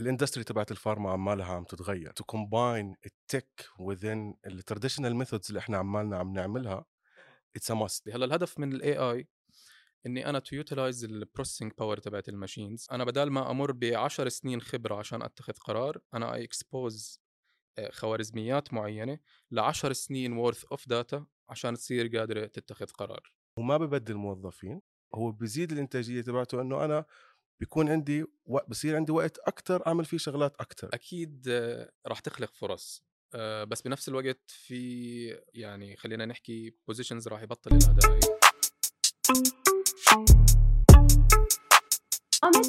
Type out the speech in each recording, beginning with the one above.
ال industry تبعت ال pharma عمالها عم تتغير. to combine ال tech within ال traditional methods اللي إحنا عمالنا عم نعملها it's a must هلأ الهدف من ال AI إني أنا to utilize ال processing power تبعت ال machines أنا بدل ما أمر ب 10 سنين خبرة عشان أتخذ قرار أنا expose خوارزميات معينة ل 10 سنين worth of data عشان تصير قادرة تتخذ قرار. وما ببدل موظفين هو بيزيد الإنتاجية تبعته إنه أنا بيكون عندي و... بصير عندي وقت أكثر أعمل فيه شغلات أكثر أكيد آه، راح تخلق فرص آه، بس بنفس الوقت في يعني خلينا نحكي positions راح يبطل لها داعي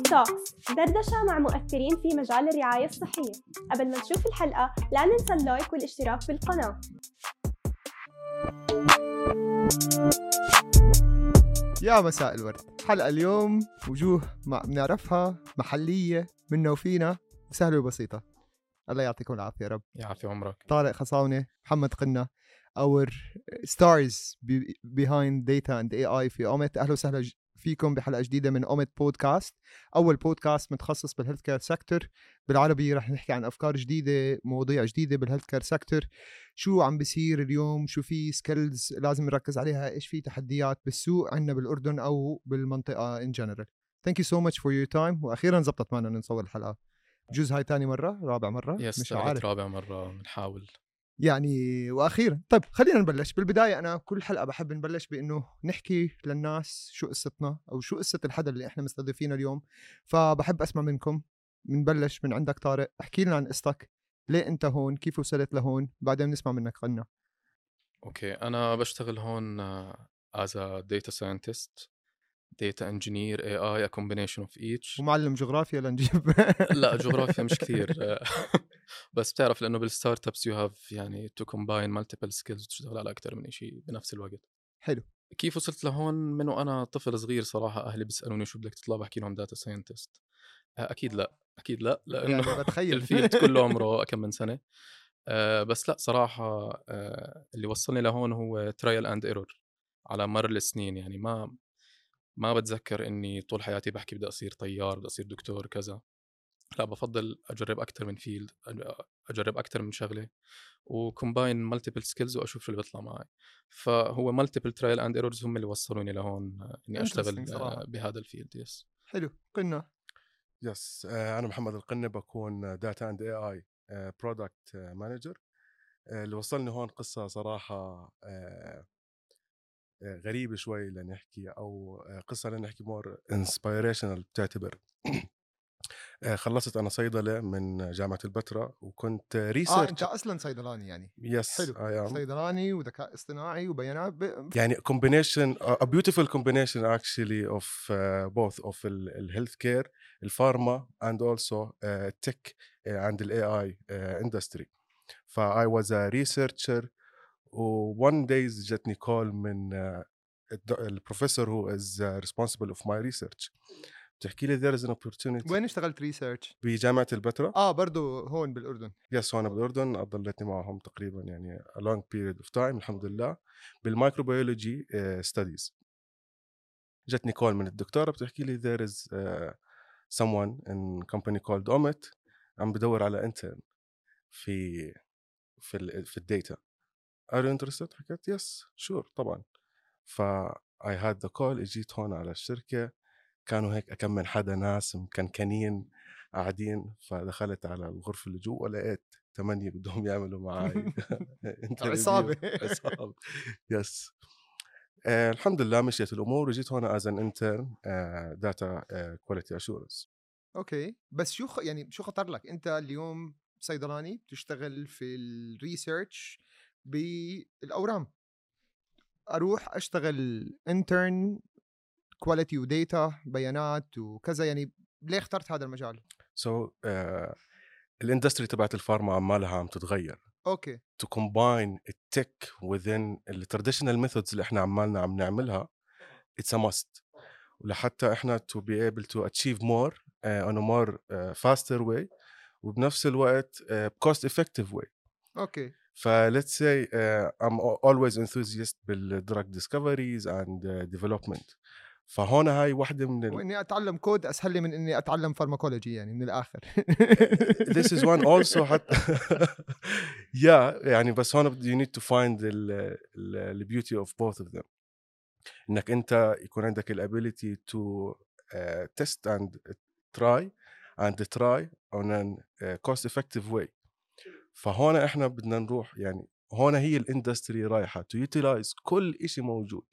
Talks دردشة مع مؤثرين في مجال الرعاية الصحية. قبل ما نشوف الحلقة لا ننسى ال like والاشتراك بالقناة. يا مساء الورد. حلقة اليوم وجوه بنعرفها محلية منا وفينا سهلة وبسيطة. الله يعطيكم العافية يا رب. يعافي عمرك. طارق خصاونة محمد قنا our stars be- behind data and AI في أومت. أهلا وسهلا فيكم بحلقة جديدة من أومت بودكاست أول بودكاست متخصص بال healthcare sector بالعربي رح نحكي عن أفكار جديدة مواضيع جديدة بال healthcare sector شو عم بيصير اليوم؟ شو في skills لازم نركز عليها؟ إيش في تحديات بالسوق عندنا بالأردن أو بالمنطقة in general Thank you so much for your time وأخيرا زبطت معنا نصور الحلقة. بجوز هاي تاني مرة؟ رابع مرة؟ yes مش عارف. رابع مرة بنحاول. يعني وأخيرا. طيب خلينا نبلش. بالبداية أنا كل حلقة بحب نبلش بإنه نحكي للناس شو قصتنا أو شو قصة الحدا اللي إحنا مستضيفينه اليوم. فبحب أسمع منكم بنبلش من عندك طارق. احكي لنا عن قصتك. ليه أنت هون؟ كيف وصلت لهون؟ بعدين نسمع منك قنة Okay. أنا بشتغل هون as data scientist data engineer AI a combination of each ومعلم جغرافيا لنجيب. لا جغرافيا مش كثير بس بتعرف لأنه بال startups you have يعني to combine multiple skills وتشتغل على أكثر من شيء بنفس الوقت. حلو. كيف وصلت لهون؟ من وأنا طفل صغير صراحة أهلي بيسألوني شو بدك تطلع؟ بحكي لهم data scientist أكيد لا أكيد لا لأنه يعني بتخيل. ال field كله عمره كم من سنة. آه، بس لا صراحة آه، اللي وصلني لهون هو trial and error على مر السنين. يعني ما ما بتذكر إني طول حياتي بحكي بدي أصير طيار بدي أصير دكتور كذا. لا بفضل أجرب أكثر من field أجرب أكثر من شغلة و combine multiple skills وأشوف شو اللي بيطلع معي. فهو multiple trial and errors هم اللي وصلوني لهون آه، إني أشتغل. آه، بهذا ال field yes حلو. قنة yes أنا محمد القنة بكون data and AI product manager اللي وصلني هون قصة صراحة آه، آه، غريبة شوي لنحكي أو آه، قصة لنحكي more inspirational بتعتبر. آه، خلصت أنا صيدلة من جامعة البتراء وكنت research آه أنت أصلا صيدلاني يعني. yes حلو. صيدلاني وذكاء اصطناعي وبيانات ب... يعني combination a beautiful combination actually of both of ال healthcare ال pharma and also tech and the AI industry ف I was a researcher one day جتني call من ال professor who is responsible of my research بتحكي لي there is an opportunity. وين اشتغلت research؟ بجامعة البتراء. آه برضو هون بالأردن. yes هون بالأردن. ضليتني معهم تقريبا يعني a long period of time الحمد لله. بال microbiology studies جتني call من الدكتورة بتحكي لي there is uh, someone in company called Omit عم بدور على intern في في ال في ال data. Are you interested حكيت yes sure طبعا. ف I had the call إجيت هون على الشركة. كانوا هيك كم من حدا ناس مكنكنين قاعدين فدخلت على الغرفة اللي جوا لقيت ثمانية بدهم يعملوا معي. عصابة. عصابة. yes آه الحمد لله مشيت الأمور وجيت هون as an intern data quality assurance okay. بس شو خ... يعني شو خطر لك؟ أنت اليوم صيدلاني بتشتغل في الريسيرش بالأورام. أروح أشتغل intern quality و data بيانات وكذا يعني ليه اخترت هذا المجال؟ so ال industry تبعت ال pharma عمالها عم تتغير. okay. To combine ال tech within ال traditional methods اللي إحنا عمالنا عم نعملها it's a must. ولحتى إحنا to be able to achieve more uh, on a more uh, faster way وبنفس الوقت cost effective way. okay. ف let's say uh, I'm al- always enthusiast بال drug فهون هاي واحدة من ال... وإني أتعلم كود أسهل لي من إني أتعلم pharmacology يعني من الآخر. This is one also حتى yeah يعني بس هون you need to find the beauty of both of them. إنك أنت يكون عندك ال ability to uh, test and try and try on a uh, cost effective way. فهون إحنا بدنا نروح يعني هون هي ال industry رايحة to utilize كل شيء موجود.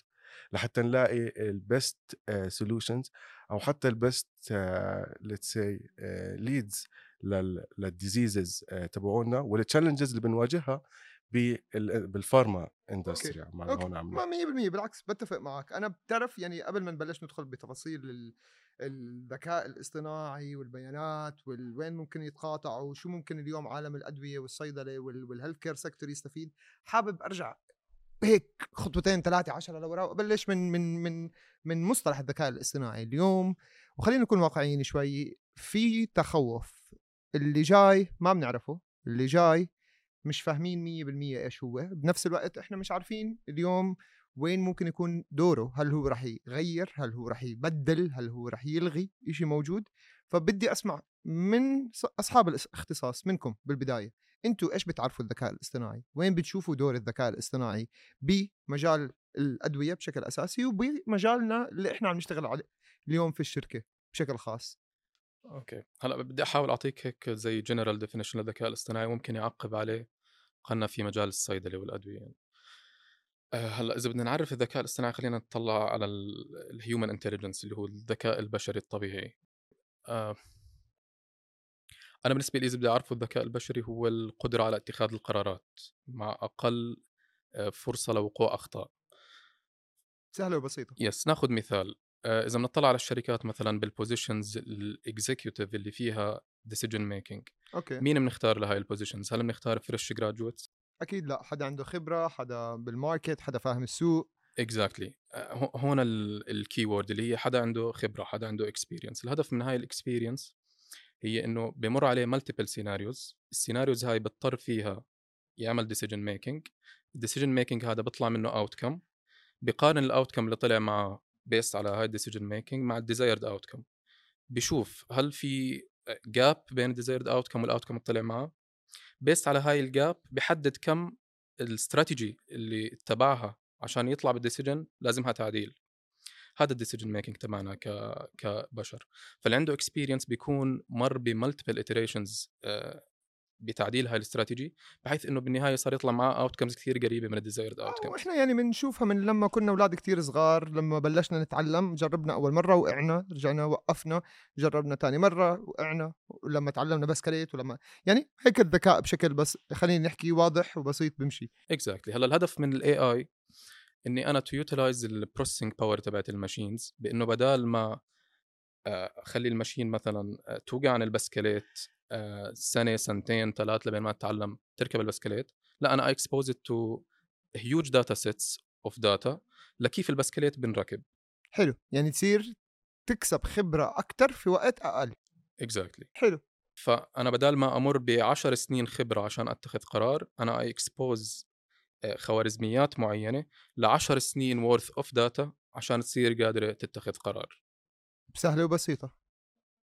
لحتى نلاقي ال best solutions أو حتى ال best let's say leads لل diseases تبعونا وال challenges اللي بنواجهها بال- بال pharma industry. عم okay. هون عم ما 100% بالعكس بتفق معك أنا بتعرف يعني قبل ما نبلش ندخل بتفاصيل ال- الذكاء الاصطناعي والبيانات وين ممكن يتقاطعوا وشو ممكن اليوم عالم الأدوية والصيدلة وال health care sector يستفيد حابب أرجع هيك خطوتين ثلاثة عشرة لورا وابلش من من من من مصطلح الذكاء الاصطناعي اليوم. وخلينا نكون واقعيين شوي في تخوف. اللي جاي ما بنعرفه. اللي جاي مش فاهمين 100% إيش هو. بنفس الوقت إحنا مش عارفين اليوم وين ممكن يكون دوره. هل هو رح يغير؟ هل هو رح يبدل؟ هل هو رح يلغي إشي موجود؟ فبدي أسمع من أصحاب الاختصاص منكم بالبداية. أنتوا إيش بتعرفوا الذكاء الاصطناعي؟ وين بتشوفوا دور الذكاء الاصطناعي بمجال الأدوية بشكل أساسي وبمجالنا اللي إحنا عم نشتغل عليه اليوم في الشركة بشكل خاص. okay. هلأ بدي أحاول أعطيك هيك زي general definition للذكاء الاصطناعي ممكن يعقب عليه خلنا في مجال الصيدلة والأدوية. يعني. هلأ إذا بدنا نعرف الذكاء الاصطناعي خلينا نطلع على ال human intelligence اللي هو الذكاء البشري الطبيعي. آه، أنا بالنسبة لي إذا بدي أعرفه الذكاء البشري هو القدرة على اتخاذ القرارات مع أقل آه، فرصة لوقوع أخطاء. سهلة وبسيطة. yes ناخذ مثال. آه، إذا بنطلع على الشركات مثلا بال positions ال executive اللي فيها decision making okay. مين بنختار لهي ال positions هل بنختار fresh graduates أكيد لأ حدا عنده خبرة حدا بال market حدا فاهم السوق. exactly هون ال key word اللي هي حدا عنده خبرة حدا عنده experience الهدف من هاي ال experience هي إنه بمر عليه multiple scenarios ال scenarios هاي بيضطر فيها يعمل decision making ال decision making هذا بيطلع منه outcome بقارن ال outcome اللي طلع معه based على هاي ال decision making مع ال desired outcome بشوف هل في gap بين ال desired outcome وال outcome اللي طلع معه. based على هاي ال gap بحدد كم الاستراتيجي اللي اتبعها عشان يطلع بال decision لازمها تعديل. هذا ال decision making تبعنا ك كبشر. فاللي عنده experience بيكون مر ب multiple iterations بتعديل هاي الاستراتيجي بحيث إنه بالنهاية صار يطلع معاه outcomes كثير قريبة من ال desired outcome وإحنا يعني بنشوفها من لما كنا أولاد كتير صغار لما بلشنا نتعلم جربنا أول مرة وقعنا رجعنا وقفنا جربنا تاني مرة وقعنا ولما تعلمنا بسكليت ولما يعني هيك الذكاء بشكل بس خلينا نحكي واضح وبسيط بمشي. exactly هلأ الهدف من ال AI إني أنا to utilize ال processing power تبعت ال machines بإنه بدال ما آه، أخلي ال machine مثلا آه، توقع عن البسكليت آه، سنة سنتين ثلاث لبين ما تتعلم تركب البسكليت لا أنا expose to huge data sets of data لكيف البسكليت بنركب. حلو يعني تصير تكسب خبرة أكثر في وقت أقل. exactly حلو. فأنا بدل ما أمر بعشر سنين خبرة عشان أتخذ قرار أنا I expose خوارزميات معينة لعشر سنين worth of data عشان تصير قادرة تتخذ قرار. سهلة وبسيطة.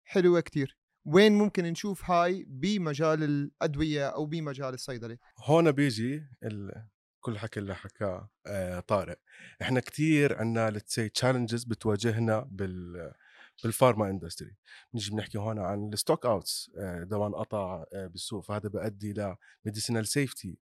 حلوة كتير. وين ممكن نشوف هاي بمجال الأدوية أو بمجال الصيدلة؟ هون بيجي ال... كل الحكي اللي حكاه آه طارق. إحنا كتير عندنا let's say challenges بتواجهنا بال بال pharma industry بنيجي بنحكي هون عن ال stock outs دواء انقطع آه بالسوق فهذا بيؤدي ل medicinal safety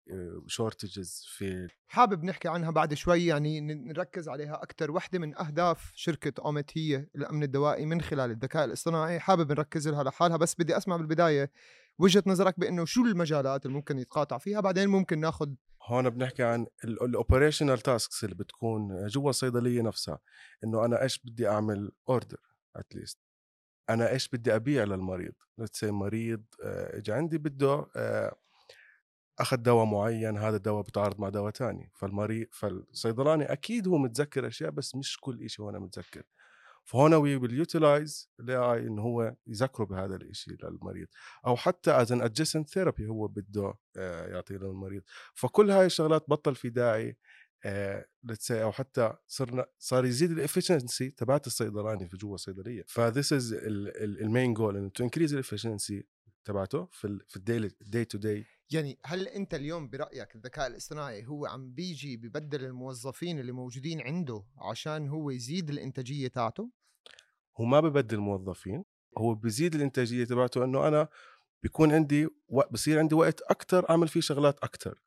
shortages في حابب نحكي عنها بعد شوي يعني نركز عليها أكثر واحدة من أهداف شركة أومت هي الأمن الدوائي من خلال الذكاء الاصطناعي. حابب نركز لها لحالها بس بدي أسمع بالبداية وجهة نظرك بأنه شو المجالات اللي ممكن يتقاطع فيها؟ بعدين ممكن ناخذ هون بنحكي عن ال operational tasks اللي بتكون جوا الصيدلية نفسها إنه أنا إيش بدي أعمل order at least أنا إيش بدي أبيع للمريض؟ let's say مريض آه، اجى عندي بده آه، أخذ دواء معين هذا الدواء بتعارض مع دواء تاني. فالمريض فالصيدلاني أكيد هو متذكر أشياء بس مش كل شيء هو أنا متذكر. فهون we will utilize ال AI إنه هو يذكره بهذا الشيء للمريض. أو حتى as an adjacent therapy هو بده آه، يعطيه للمريض. فكل هاي الشغلات بطل في داعي let's say أو حتى صرنا صار يزيد ال efficiency تبعت الصيدلاني في جوا الصيدلية. ف this is ال main goal إنه to increase ال efficiency تبعته في في ال daily day to day يعني هل أنت اليوم برأيك الذكاء الاصطناعي هو عم بيجي ببدل الموظفين اللي موجودين عنده عشان هو يزيد الإنتاجية تاعته؟ هو ما ببدل موظفين هو بيزيد الإنتاجية تبعته إنه أنا بيكون عندي وقت بصير عندي وقت أكثر أعمل فيه شغلات أكثر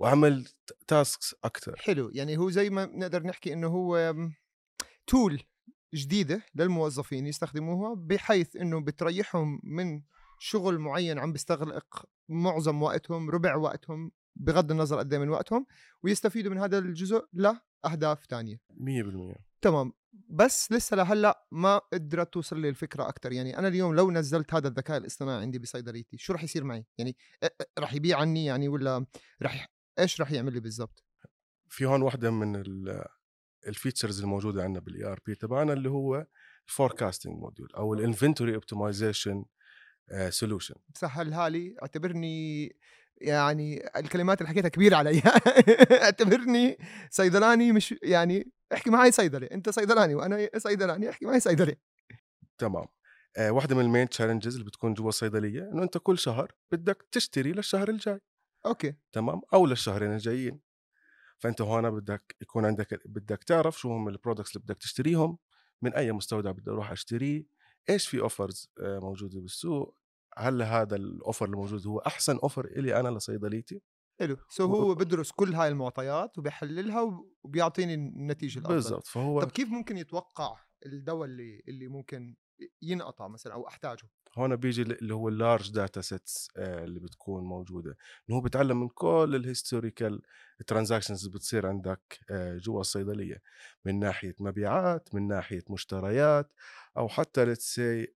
واعمل تاسكس أكثر حلو يعني هو زي ما نقدر نحكي إنه هو تول جديدة للموظفين يستخدموها بحيث إنه بتريحهم من شغل معين عم بيستغرق معظم وقتهم ربع وقتهم بغض النظر قد إيه من وقتهم ويستفيدوا من هذا الجزء لأهداف ثانية 100% تمام بس لسه لهلأ ما قدرت توصل لي الفكرة أكثر يعني أنا اليوم لو نزلت هذا الذكاء الاصطناعي عندي بصيدليتي شو رح يصير معي؟ يعني رح يبيع عني يعني ولا رح إيش رح يعمل لي بالضبط؟ في هون واحدة من ال features الموجودة عندنا بال ERP تبعنا اللي هو ال forecasting module أو ال inventory optimization solution سهلها لي اعتبرني يعني الكلمات اللي حكيتها كبيرة علي. اعتبرني صيدلاني مش يعني احكي معي صيدلي أنت صيدلاني وأنا صيدلاني احكي معي صيدلي تمام. آه واحدة من ال main challenges اللي بتكون جوا الصيدلية إنه أنت كل شهر بدك تشتري للشهر الجاي. okay. تمام؟ أو للشهرين الجايين. فأنت هون بدك يكون عندك بدك تعرف شو هم ال products اللي بدك تشتريهم من أي مستودع بدي أروح أشتريه إيش في offers آه، موجودة بالسوق هل هذا ال offer الموجود هو أحسن offer إلي أنا لصيدليتي؟ حلو. so هو بدرس كل هاي المعطيات وبيحللها وبيعطيني النتيجة الأفضل. بالضبط. فهو طب كيف ممكن يتوقع الدواء اللي اللي ممكن ينقطع مثلا أو أحتاجه؟ هون بيجي اللي هو ال large data sets اللي بتكون موجودة. إنه هو بيتعلم من كل ال historical transactions اللي بتصير عندك آه، جوا الصيدلية. من ناحية مبيعات من ناحية مشتريات أو حتى let's say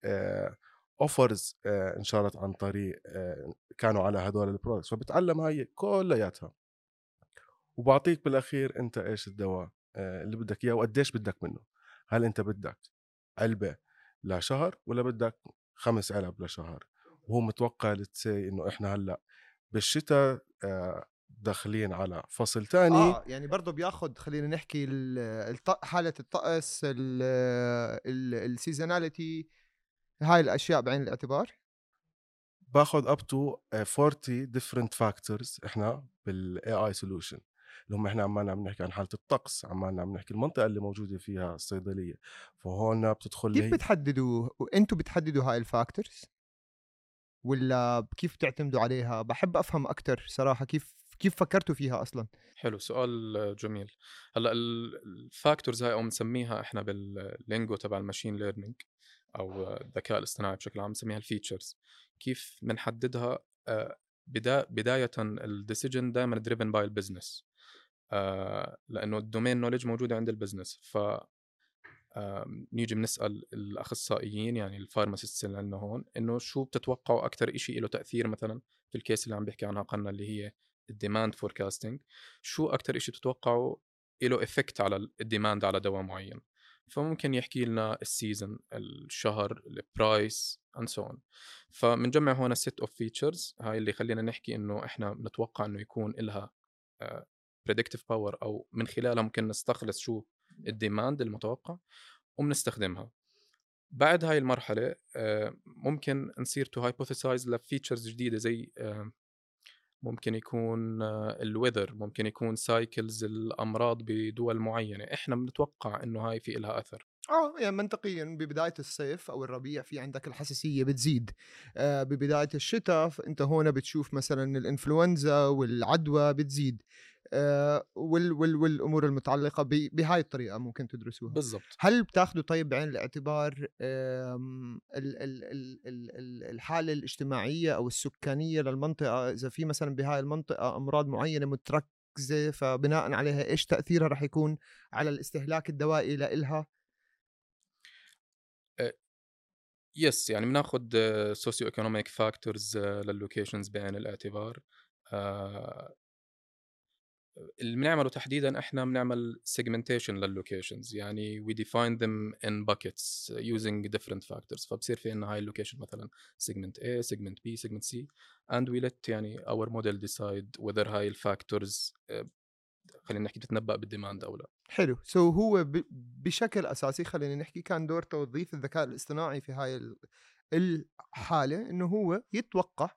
offers انشرت عن طريق آه، كانوا على هدول ال products فبتعلم هاي كلياتها. وبعطيك بالأخير أنت إيش الدواء آه، اللي بدك إياه وقديش بدك منه. هل أنت بدك علبة لشهر ولا بدك خمس علب لشهر وهو متوقع let's say إنه إحنا هلأ بالشتاء آه، داخلين على فصل ثاني آه يعني برضه بياخذ خلينا نحكي حالة الطقس ال seasonality هاي الأشياء بعين الاعتبار؟ باخذ up to 40 different factors إحنا بال AI solution اللي هم إحنا عمالنا عم نحكي عن حالة الطقس عمالنا عم نحكي المنطقة اللي موجودة فيها الصيدلية. فهون بتدخل كيف بتحددوا أنتم بتحددوا هاي ال factors؟ ولا كيف بتعتمدوا عليها؟ بحب أفهم أكثر صراحة كيف كيف فكرتوا فيها أصلا؟ حلو سؤال جميل. هلأ ال factors هاي أو بنسميها إحنا بال lingo تبع ال machine learning أو الذكاء الاصطناعي بشكل عام بنسميها ال features. كيف بنحددها؟ آه، بداية ال decision دائما driven by ال business لأنه ال domain knowledge موجوده عند ال business ف نيجي بنسأل الأخصائيين يعني ال pharmacist اللي عندنا هون إنه شو بتتوقعوا أكثر شيء له تأثير مثلا في ال case اللي عم بيحكي عنها قنا اللي هي ال demand forecasting شو أكثر شيء بتتوقعوا له effect على ال demand على دواء معين؟ فممكن يحكي لنا ال season الشهر ال price and so on فبنجمع هون set of features هاي اللي خلينا نحكي إنه إحنا بنتوقع إنه يكون لها predictive power أو من خلالها ممكن نستخلص شو ال demand المتوقع وبنستخدمها بعد هاي المرحلة آه، ممكن نصير to hypothesize ل features جديدة زي آه، ممكن يكون ال weather ممكن يكون cycles الأمراض بدول معينة. إحنا بنتوقع إنه هاي في لها أثر. آه يعني منطقيا ببداية الصيف أو الربيع في عندك الحساسية بتزيد. آه ببداية الشتاء أنت هون بتشوف مثلا الإنفلونزا والعدوى بتزيد. آه، وال وال والأمور المتعلقة بهاي الطريقة ممكن تدرسوها. بالضبط. هل بتاخذوا طيب بعين الاعتبار الحالة الاجتماعية أو السكانية للمنطقة؟ إذا في مثلا بهاي المنطقة أمراض معينة متركزة فبناء عليها إيش تأثيرها رح يكون على الاستهلاك الدوائي لإلها؟ yes يعني بناخذ socio-economic factors لل locations بعين الاعتبار. آه، اللي بنعمله تحديدا إحنا بنعمل segmentation لل locations يعني we define them in buckets using different factors فبصير في عندنا هاي ال location مثلا segment A segment B segment C and we let يعني our model decide whether هاي ال factors خلينا نحكي بتتنبأ بال demand أو لا حلو so so هو. بشكل أساسي خلينا نحكي كان دور توظيف الذكاء الاصطناعي في هاي ال- الحالة إنه هو يتوقع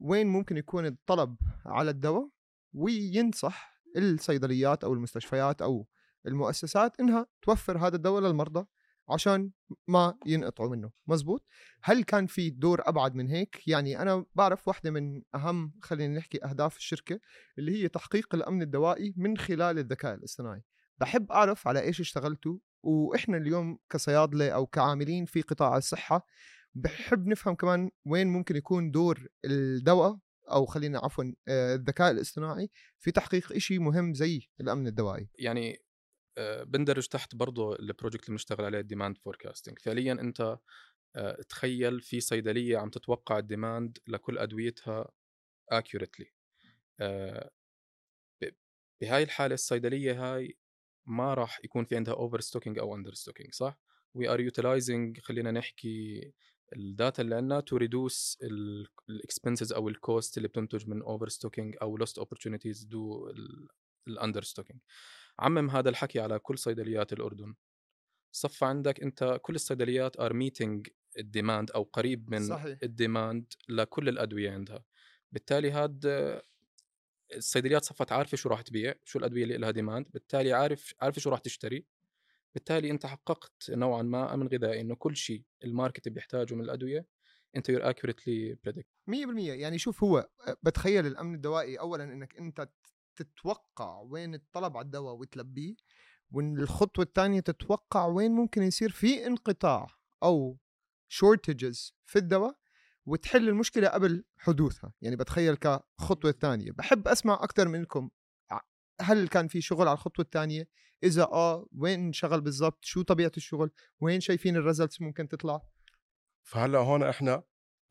وين ممكن يكون الطلب على الدواء وينصح الصيدليات أو المستشفيات أو المؤسسات إنها توفر هذا الدواء للمرضى عشان ما ينقطعوا منه. مزبوط؟ هل كان في دور أبعد من هيك؟ يعني أنا بعرف واحدة من أهم خلينا نحكي أهداف الشركة اللي هي تحقيق الأمن الدوائي من خلال الذكاء الاصطناعي. بحب أعرف على إيش اشتغلتوا وإحنا اليوم كصيادلة أو كعاملين في قطاع الصحة بحب نفهم كمان وين ممكن يكون دور الدواء أو خلينا عفوا آه، الذكاء الاصطناعي في تحقيق شيء مهم زي الأمن الدوائي. يعني آه، بندرج تحت برضه ال project اللي بنشتغل عليه ال demand forecasting فعليا أنت آه، تخيل في صيدلية عم تتوقع ال demand لكل أدويتها accurately بهاي الحالة الصيدلية هاي ما راح يكون في عندها overstocking أو understocking صح؟ we are utilizing خلينا نحكي ال data اللي عندنا to reduce ال expenses أو ال cost اللي بتنتج من overstocking أو lost opportunities due ال understocking عمم هذا الحكي على كل صيدليات الأردن. صفى عندك أنت كل الصيدليات are meeting ال demand أو قريب من صحيح. ال demand لكل الأدوية عندها. بالتالي هاد الصيدليات صفت عارفة شو راح تبيع شو الأدوية اللي لها demand بالتالي عارف عارفة شو راح تشتري. بالتالي أنت حققت نوعا ما أمن غذائي إنه كل شيء ال market بيحتاجه من الأدوية أنت you're accurately predict 100% يعني شوف هو آه، بتخيل الأمن الدوائي اولا إنك أنت تتوقع وين الطلب على الدواء وتلبيه والخطوه الثانية تتوقع وين ممكن يصير في انقطاع أو shortages في الدواء وتحل المشكلة قبل حدوثها. يعني بتخيل كخطوة ثانية بحب أسمع أكثر منكم هل كان في شغل على الخطوة الثانية إذا آه وين شغل بالضبط؟ شو طبيعة الشغل؟ وين شايفين ال results ممكن تطلع؟ فهلأ هون إحنا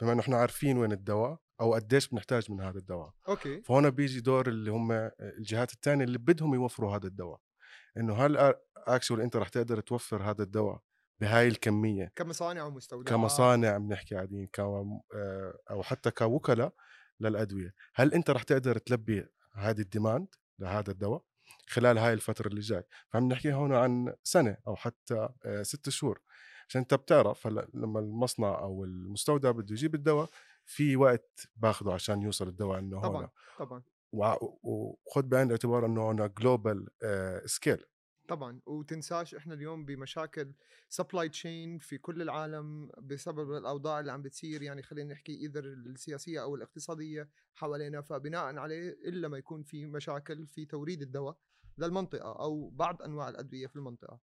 بما إنه إحنا عارفين وين الدواء أو قديش بنحتاج من هذا الدواء أوكي. فهون بيجي دور اللي هم الجهات الثانية اللي بدهم يوفروا هذا الدواء. إنه هل actually أنت رح تقدر توفر هذا الدواء بهاي الكمية؟ كمصانع ومستودعات كمصانع بنحكي قاعدين آه، أو حتى كوكلاء للأدوية. هل أنت رح تقدر تلبي هذه ال demand؟ لهذا الدواء خلال هاي الفترة اللي جاي. فعم نحكي هون عن سنة أو حتى آه، ست شهور. عشان أنت بتعرف هلأ لما المصنع أو المستودع بده يجيب الدواء في وقت باخذه عشان يوصل الدواء إنه هون. طبعا طبعا. وخد بعين الاعتبار إنه هون global scale طبعا وتنساش إحنا اليوم بمشاكل supply chain في كل العالم بسبب الأوضاع اللي عم بتصير. يعني خلينا نحكي either السياسية أو الاقتصادية حوالينا فبناء عليه إلا ما يكون في مشاكل في توريد الدواء للمنطقة أو بعض أنواع الأدوية في المنطقة.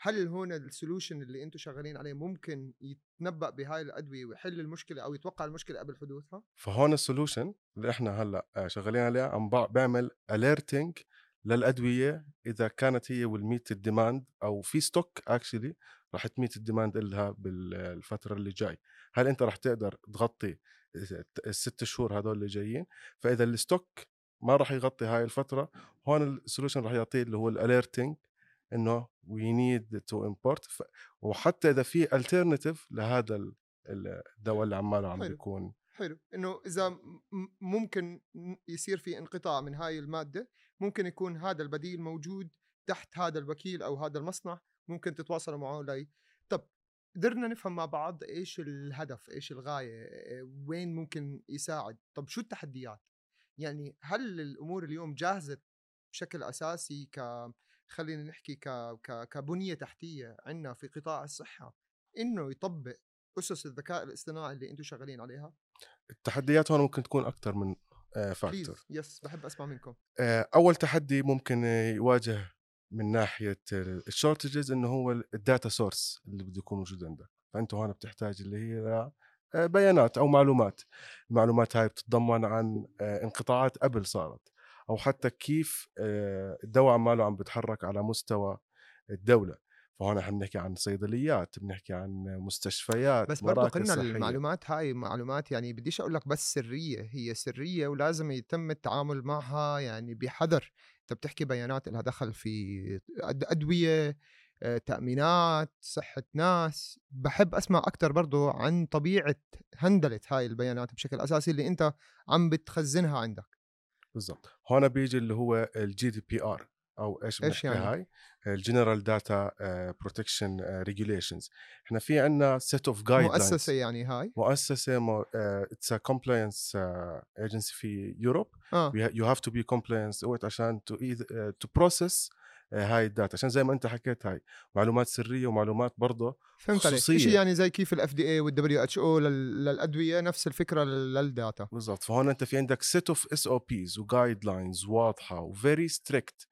هل هون ال solution اللي أنتم شغالين عليه ممكن يتنبأ بهاي الأدوية ويحل المشكلة أو يتوقع المشكلة قبل حدوثها؟ فهون ال solution اللي إحنا هلأ شغالين عليه عم بع- بعمل alerting للأدوية إذا كانت هي will meet ال demand أو في stock actually رح ت meet ال demand لها بالفترة اللي جاي. هل أنت رح تقدر تغطي الست شهور هذول اللي جايين؟ فإذا ال stock ما راح يغطي هاي الفترة هون ال solution راح يعطيه اللي هو ال alerting إنه we need to import وحتى إذا في alternative لهذا ال- الدواء اللي عماله عم. بيكون. حلو. إنه إذا ممكن يصير في انقطاع من هاي المادة ممكن يكون هذا البديل موجود تحت هذا الوكيل أو هذا المصنع ممكن تتواصلوا معه لي. طب قدرنا نفهم مع بعض إيش الهدف إيش الغاية وين ممكن يساعد؟ طب شو التحديات؟ يعني هل الأمور اليوم جاهزة بشكل أساسي ك خلينا نحكي ك... ك... كبنية تحتية عندنا في قطاع الصحة إنه يطبق أسس الذكاء الاصطناعي اللي أنتم شغالين عليها؟ التحديات هون ممكن تكون أكثر من factor yes بحب أسمع منكم. أول تحدي ممكن آه، يواجه من ناحية ال shortages إنه هو ال data source اللي بده يكون موجود عندك. فأنت هون بتحتاج اللي هي آه، بيانات أو معلومات. المعلومات هاي بتتضمن عن آه، انقطاعات قبل صارت أو حتى كيف آه، الدواء عماله عم بتحرك على مستوى الدولة. فهون إحنا بنحكي عن صيدليات بنحكي عن مستشفيات بس برضه قلنا صحية. المعلومات هاي معلومات يعني بديش أقول لك بس سرية هي سرية ولازم يتم التعامل معها يعني بحذر. أنت بتحكي بيانات لها دخل في أدوية آه، تأمينات صحة ناس. بحب أسمع أكثر برضه عن طبيعة هندلة هاي البيانات بشكل أساسي اللي أنت عم بتخزنها عندك. بالضبط. هون بيجي اللي هو ال GDPR أو إيش بنحكي يعني؟ هاي؟ ال general data protection regulations إحنا في عندنا set of guide مؤسسة يعني هاي؟ مؤسسة it's compliance agency في Europe you have to be compliance عشان to to process هاي ال data. عشان زي ما أنت حكيت هاي معلومات سرية ومعلومات برضه فهمت عليك. شيء يعني زي كيف الاف دي اي والدبليو اتش أو للأدوية نفس الفكرة لل- لل data؟ بالضبط. فهون أنت في عندك set of SOPs و guidelines واضحة و very strict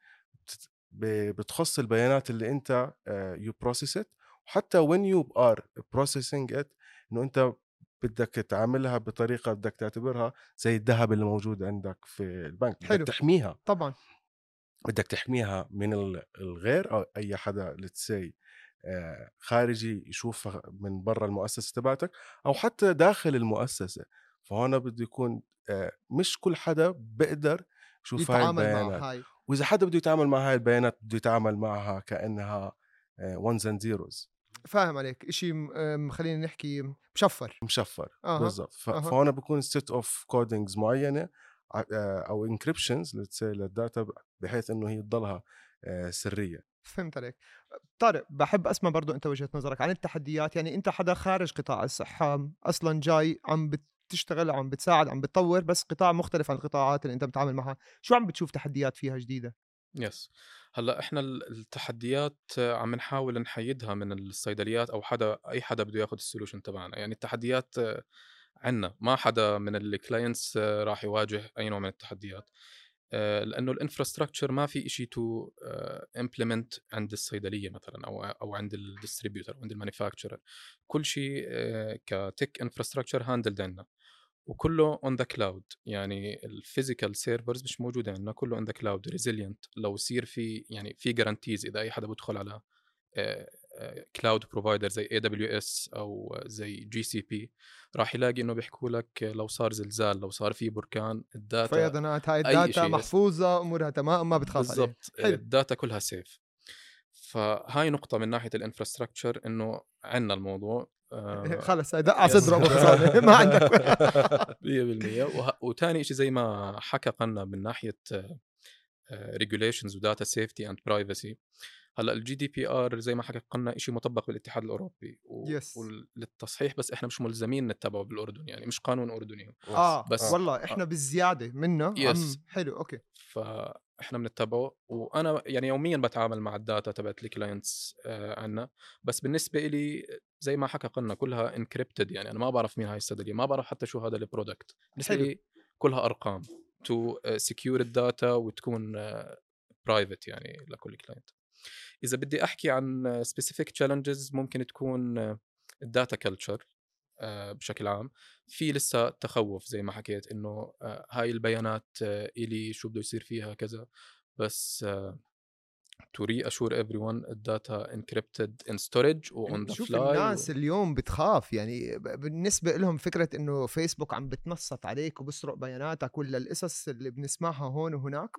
بتخص البيانات اللي انت you process it وحتى وين you are processing it إنه انت بدك تعاملها بطريقة بدك تعتبرها زي الذهب اللي موجود عندك في البنك. بدك حلو. تحميها. طبعا. بدك تحميها من ال- الغير أو أي حدا let's say خارجي يشوفها من برا المؤسسة تبعتك أو حتى داخل المؤسسة. فهون بده يكون آه، مش كل حدا بيقدر يشوف هاي البيانات. هاي. وإذا حدا بده يتعامل مع هاي البيانات بده يتعامل معها كأنها ones and zeros فاهم عليك. شيء خلينا نحكي مشفر. مشفر أها، بالضبط. ف- أها. فهون بكون set of codings معينة ع- آه، أو encryptions لل data بحيث إنه هي تضلها آه، سرية. فهمت عليك. طارق بحب أسمع برضو أنت وجهة نظرك عن التحديات. يعني أنت حدا خارج قطاع الصحة أصلا جاي عم بتشتغل عم بتساعد عم بتطور بس قطاع مختلف عن القطاعات اللي أنت بتتعامل معها. شو عم بتشوف تحديات فيها جديدة؟ yes هلأ إحنا ال- التحديات عم نحاول نحيدها من الصيدليات أو حدا أي حدا بده ياخذ ال solution تبعنا. يعني التحديات عندنا ما حدا من ال clients راح يواجه أي نوع من التحديات. آه، لأنه ال infrastructure ما في شيء to implement عند الصيدلية مثلا أو أو عند ال distributor أو عند ال manufacturer كل شيء ك tech infrastructure handled عندنا وكله on the cloud يعني ال physical servers مش موجودة عندنا كله on the cloud resilient لو يصير في يعني في guarantees إذا أي حدا بدخل على cloud provider زي AWS أو زي GCP راح يلاقي إنه بيحكوا لك لو صار زلزال لو صار في بركان ال data فيضانات هاي ال data. محفوظة أمورها تمام ما بتخاف بالضبط حلو. ال data كلها safe فهاي نقطة من ناحية ال infrastructure إنه عندنا الموضوع. آه، خلص هاي دق على يس. صدره أبو خزانة. ما عندك 100% وه- وتاني شيء زي ما حكى قنا من ناحية regulations و data safety and privacy هلأ ال GDPR زي ما حكى قنا شيء مطبق بالاتحاد الأوروبي و... Yes. وللتصحيح بس إحنا مش ملزمين نتبعه بالأردن يعني مش قانون أردني آه بس- والله إحنا بالزيادة منه Yes. عم حلو okay فاحنا بنتبعه وأنا يعني يوميا بتعامل مع ال data تبعت ال clients آه عنا. بس بالنسبة لي زي ما حكى قنا كلها encrypted يعني أنا ما بعرف مين هاي الصيدليه ما بعرف حتى شو هذا ال product بالنسبة. لي كلها أرقام to secure ال data وتكون private يعني لكل client إذا بدي أحكي عن specific challenges ممكن تكون ال data culture بشكل عام. في لسه تخوف زي ما حكيت إنه آه، هاي البيانات آه، إلي شو بده يصير فيها كذا. بس to reassure everyone ال data encrypted in storage و on the fly الناس اليوم بتخاف. يعني بالنسبة لهم فكرة إنه فيسبوك عم بتنصت عليك وبسرق بياناتك ولا القصص اللي بنسمعها هون وهناك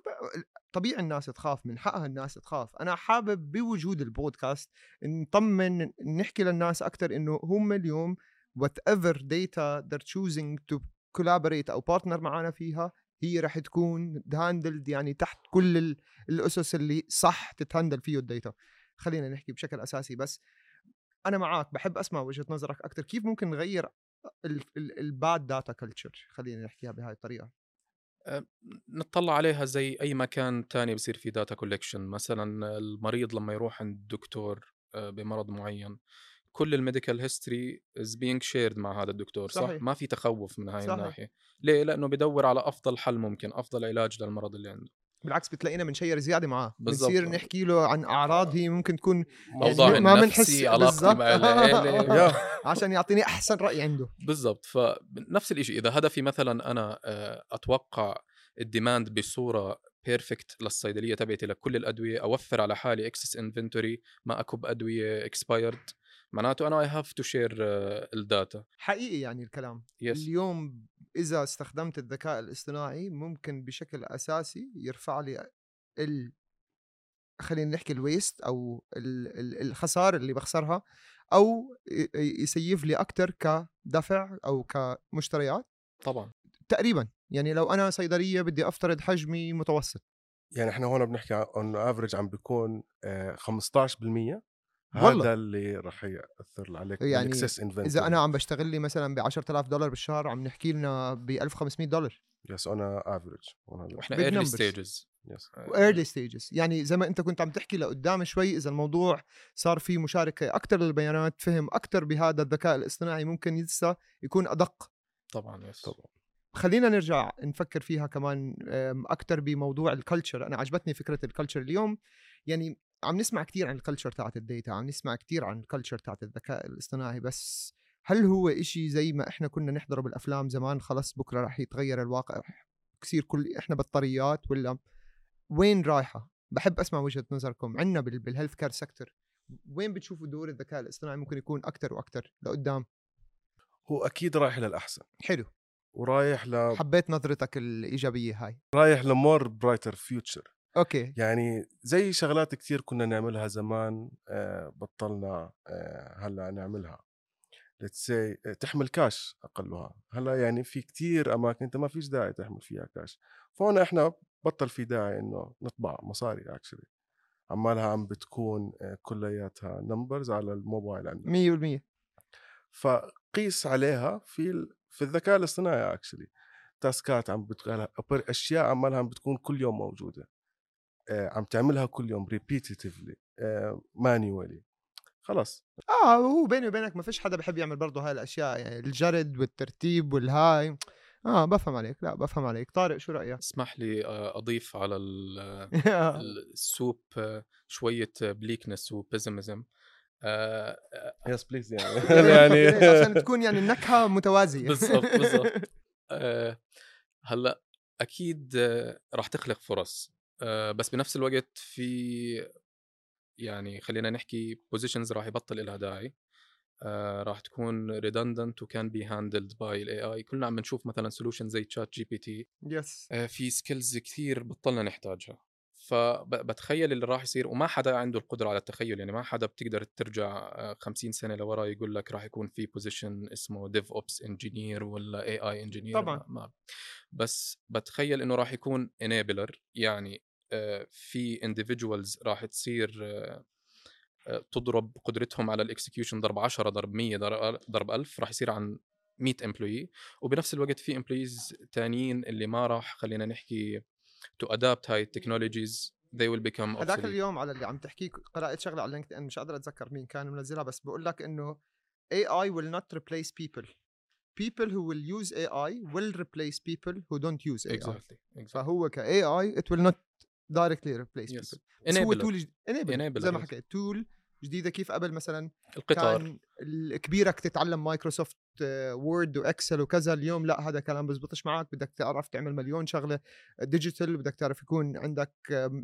طبيعي الناس تخاف من حقها الناس تخاف. أنا حابب بوجود البودكاست نطمن نحكي للناس أكثر إنه هم اليوم whatever data they're choosing to collaborate أو partner معنا فيها هي رح تكون handled يعني تحت كل ال- الأسس اللي صح تتهندل فيه ال data. خلينا نحكي بشكل أساسي بس. أنا معك بحب أسمع وجهة نظرك أكثر كيف ممكن نغير ال bad data culture خلينا نحكيها بهاي الطريقة. نطلع عليها زي أي مكان تاني بصير في data collection مثلا المريض لما يروح عند الدكتور آه، بمرض معين كل ال medical history is being shared مع هذا الدكتور صح؟ صحيح. ما في تخوف من هاي صحيح. الناحية. ليه؟ لأنه بدور على أفضل حل ممكن أفضل علاج للمرض اللي عنده. بالعكس بتلاقينا بن share زيادة معاه. بنصير نحكي له عن أعراض هي ممكن تكون موضوع يعني ما بنحس علاقتي بالضبط. مع العيله yeah عشان يعطيني أحسن رأي عنده. بالضبط. فنفس الشيء إذا هدفي مثلا أنا آه، أتوقع ال demand بصورة perfect للصيدلية تبعتي لكل الأدوية أوفر على حالي excess inventory ما أكب أدوية expired معناته أنا I have to share ال data. حقيقي يعني الكلام. yes اليوم إذا استخدمت الذكاء الاصطناعي ممكن بشكل أساسي يرفع لي ال خلينا نحكي ال waste أو ال- ال- الخسارة اللي بخسرها أو ي save لي أكثر كدفع أو كمشتريات. طبعا. تقريبا. يعني لو أنا صيدلية بدي أفترض حجمي متوسط. يعني إحنا هون بنحكي عن- انه average عم بيكون آه، 15% والله. هذا اللي راح يأثر عليك يعني إذا أنا عم بشتغل لي مثلا ب 10000 دولار بالشهر عم نحكي لنا ب 1500 دولار. يس أنا افريج وإحنا Big ايرلي. ستيجز يس وايرلي ستيجز يعني زي ما أنت كنت عم تحكي لقدام شوي إذا الموضوع صار في مشاركة أكثر للبيانات فهم أكثر بهذا الذكاء الاصطناعي ممكن لسه يكون أدق. طبعا yes طبعا. خلينا نرجع نفكر فيها كمان أكثر بموضوع ال culture أنا عجبتني فكرة ال culture اليوم. يعني عم نسمع كثير عن ال culture تاعت ال data عم نسمع كثير عن ال culture تاعت الذكاء الاصطناعي بس هل هو إشي زي ما إحنا كنا نحضره بالأفلام زمان خلص بكرة رح يتغير الواقع كثير كل إحنا بطاريات ولا وين رايحة؟ بحب أسمع وجهة نظركم عندنا بال healthcare sector وين بتشوفوا دور الذكاء الاصطناعي؟ ممكن يكون أكثر وأكثر لقدام. هو أكيد رايح للأحسن. حلو. ورايح ل حبيت نظرتك الإيجابية هاي. رايح ل more brighter future okay. يعني زي شغلات كتير كنا نعملها زمان آه، بطلنا آه، هلأ نعملها. Let's say تحمل كاش أقلها. هلأ يعني في كتير أماكن أنت ما فيش داعي تحمل فيها كاش فهون إحنا بطل في داعي إنه نطبع مصاري actually عمالها عم بتكون آه، كلياتها numbers على الموبايل عندنا. 100% فقيس عليها في. في الذكاء الاصطناعي actually تاسكات عم بتقول أشياء عمالها عم بتكون كل يوم موجودة. آه، عم تعملها كل يوم repetitively مانيوالي خلص آه هو بيني وبينك ما فيش حدا بحب يعمل برضه هاي الأشياء يعني الجرد والترتيب والهاي. آه بفهم عليك لا بفهم عليك. طارق شو رأيك؟ اسمح لي آه، أضيف على ال- ال- السوب آه، شوية بليكنس وبيزمزم يس بليز يعني يعني عشان تكون يعني النكهة متوازية. بالضبط بالضبط. آه، هلأ أكيد آه، راح تخلق فرص. آه، بس بنفس الوقت في يعني خلينا نحكي positions راح يبطل لها داعي. آه، راح تكون redundant و can be handled by ال AI كلنا عم نشوف مثلا solution زي ChatGPT yes آه، في skills كثير بطلنا نحتاجها. فبتخيل اللي راح يصير وما حدا عنده القدرة على التخيل. يعني ما حدا بتقدر ترجع آه، 50 سنة لورا يقول لك راح يكون في position اسمه DevOps engineer ولا AI engineer طبعاً. ما بس بتخيل إنه راح يكون enabler يعني آه، في individuals راح تصير آه، آه، تضرب قدرتهم على ال execution ضرب 10 ضرب 100 ضرب ضرب 1000 راح يصير عن 100 employee وبنفس الوقت في employees تانيين اللي ما راح خلينا نحكي to adapt هاي ال technologies they will become هذاك obsolete. اليوم على اللي عم تحكيه قرات شغلة على LinkedIn مش قادر أتذكر مين كان منزلها بس بقول لك إنه AI will not replace people. People who will use AI will replace people who don't use AI exactly, exactly. فهو ك AI it will not Yes. people بس هو. tool Enabler, زي ما. حكيت tool جديدة كيف قبل مثلا القطار كان الكبيرك تتعلم Microsoft Word و Excel وكذا اليوم لا هذا كلام بزبطش معك بدك تعرف تعمل مليون شغلة digital بدك تعرف يكون عندك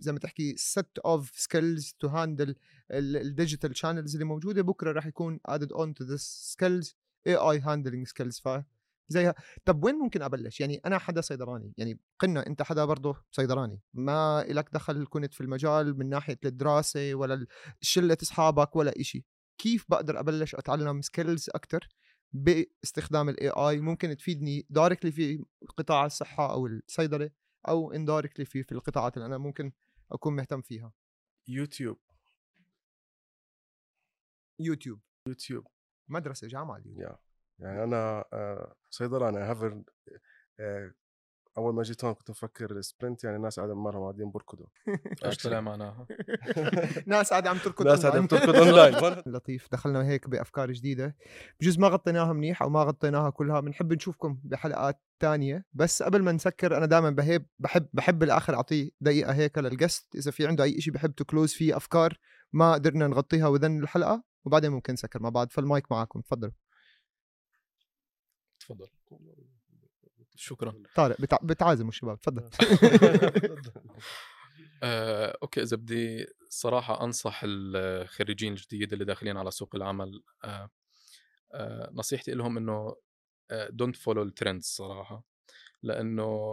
زي ما تحكي set of skills to handle ال digital channels اللي موجودة بكرة راح يكون added on to this skills AI handling skills ف زيها. طب وين ممكن أبلش؟ يعني أنا حدا صيدلاني يعني قلنا أنت حدا برضه صيدلاني ما لك دخل كنت في المجال من ناحية الدراسة ولا شلة أصحابك ولا إشي. كيف بقدر أبلش أتعلم skills أكثر باستخدام ال AI ممكن تفيدني directly في قطاع الصحة أو الصيدلة أو indirectly في في القطاعات اللي أنا ممكن أكون مهتم فيها. يوتيوب. يوتيوب. يوتيوب. مدرسة جامعة اليوتيوب. يا يعني أنا آه، صيدلاني however أول ما جيت هون كنت مفكر sprint يعني ناس قاعدة مرهم قاعدين بركضوا إيش طلع معناها ناس قاعدة عم تركض ناس قاعدة أونلاين. بتركض أونلاين. لطيف. دخلنا هيك بأفكار جديدة. بجوز ما غطيناها منيح أو ما غطيناها كلها بنحب نشوفكم بحلقات تانية. بس قبل ما نسكر أنا دائما بحب بحب بحب بالاخر أعطيه دقيقة هيك لل guest إذا في عنده أي شيء بحب ت close فيه أفكار ما قدرنا نغطيها within الحلقة وبعدين ممكن نسكر مع بعض. فالمايك معكم تفضلوا. تفضل. شكرا. طارق بتع... بتعازموا الشباب تفضل. آه، أوكي إذا بدي صراحة أنصح الخريجين الجديد اللي داخلين على سوق العمل آه، آه، نصيحتي لهم إنه don't follow ال trends صراحة لأنه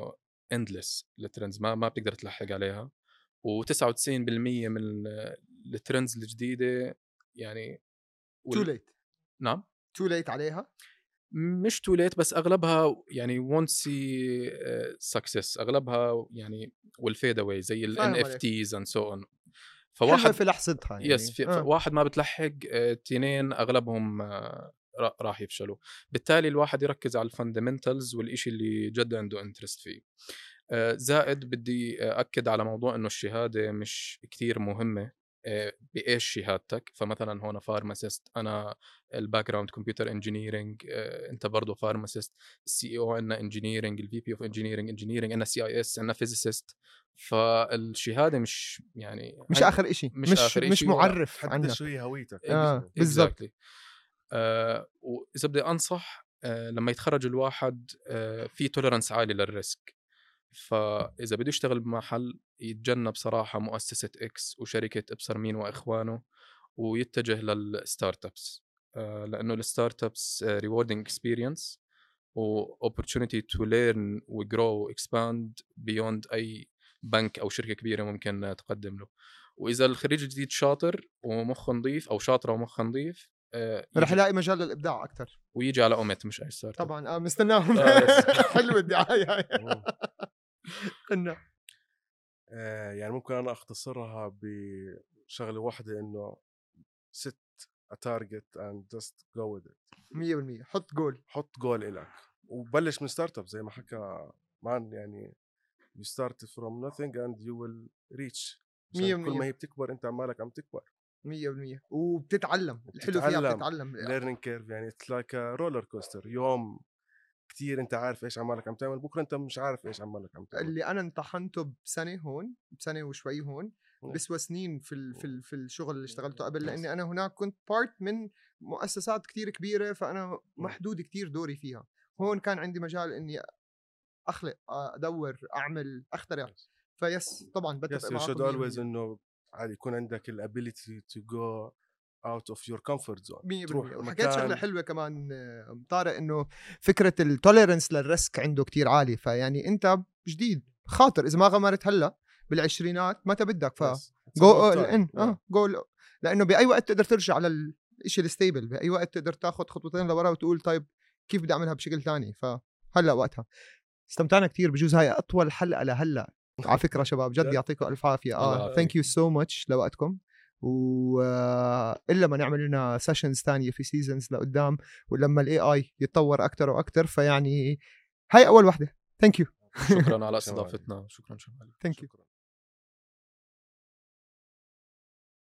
endless ال trends ما ما بتقدر تلحق عليها و99% من ال- trends الجديدة يعني too وال- late نعم؟ too late عليها؟ مش too late بس أغلبها يعني won't see success أغلبها يعني و will fade away زي ال فاهم NFTs and so on فواحد في لحظتها يعني. yes في آه. واحد ما بتلحق آه، تنين أغلبهم آه، را- راح يفشلوا. بالتالي الواحد يركز على ال fundamentals والإشي اللي جد عنده interest فيه. آه، زائد بدي أكد على موضوع إنه الشهادة مش كثير مهمة. بإيش شهادتك فمثلا هون pharmacist أنا ال background computer engineering أنت برضه pharmacist ال CEO عندنا engineering ال VP of engineering engineering عندنا CIS عندنا physicist فالشهادة مش يعني مش آخر شيء مش مش آخر مش معرف عنك شو هي هويتك آه. بالضبط. Exactly. آه واذا بدي أنصح آه لما يتخرج الواحد آه في tolerance عالي لل risk فإذا بده يشتغل بمحل يتجنب صراحة مؤسسة X وشركة ابصر مين وإخوانه ويتجه لل startups آه لأنه ال startups rewarding experience و opportunity to learn و grow و expand beyond أي بنك أو شركة كبيرة ممكن تقدم له. وإذا الخريج الجديد شاطر ومخه نظيف أو شاطرة ومخها نظيف آه، رح يلاقي مجال للإبداع أكثر ويجي على اوميت مش اي start طبعا آه مستناهم. آه،. حلوة الدعاية. قلنا آه، يعني ممكن أنا أختصرها بشغلة واحدة إنه set target and just go with it 100% حط جول حط جول إلك. وبلش من startup زي ما حكى مان يعني from nothing and you will reach. عشان مية كل. ما هي بتكبر أنت عمالك عم تكبر. 100% وبتتعلم. الحلو فيها. بتتعلم. Learning curve يعني it's like roller coaster يوم كتير أنت عارف إيش عمالك عم تعمل بكرة أنت مش عارف إيش عمالك عم تعمل. اللي أنا امتحنته بسنة هون بسنة وشوي هون. بسوى سنين في ال في ال في الشغل اللي اشتغلته قبل. لأني أنا هناك كنت part من مؤسسات كتير كبيرة فأنا محدود كتير دوري فيها. هون كان عندي مجال إني أخلق أدور أعمل أخترع. ف yes طبعا بتفق should 100%. always إنه عادي يكون عندك ال ability to go of your comfort zone. 100% تروح وحكيت شغله حلوة كمان آه، طارق إنه فكرة ال tolerance لل risk عنده كتير عالي فيعني أنت جديد خاطر إذا ما غامرت هلأ بالعشرينات متى بدك؟ ف جو. ان. آه جو لأنه بأي وقت تقدر ترجع على الشيء ال stable بأي وقت تقدر تاخذ خطوتين لورا وتقول طيب كيف بدي أعملها بشكل ثاني فهلا وقتها. استمتعنا كثير بجوز هاي أطول حلقة لهلأ. على فكرة شباب جد؟ يعطيكم ألف عافية. آه thank you so much لوقتكم. و آه، الا ما نعمل لنا sessions ثانية في seasons لقدام ولما ال AI يتطور أكثر وأكثر فيعني هاي أول وحده ثانك يو شكرا على شكراً. استضافتنا. شكرا شمال thank you شكرا.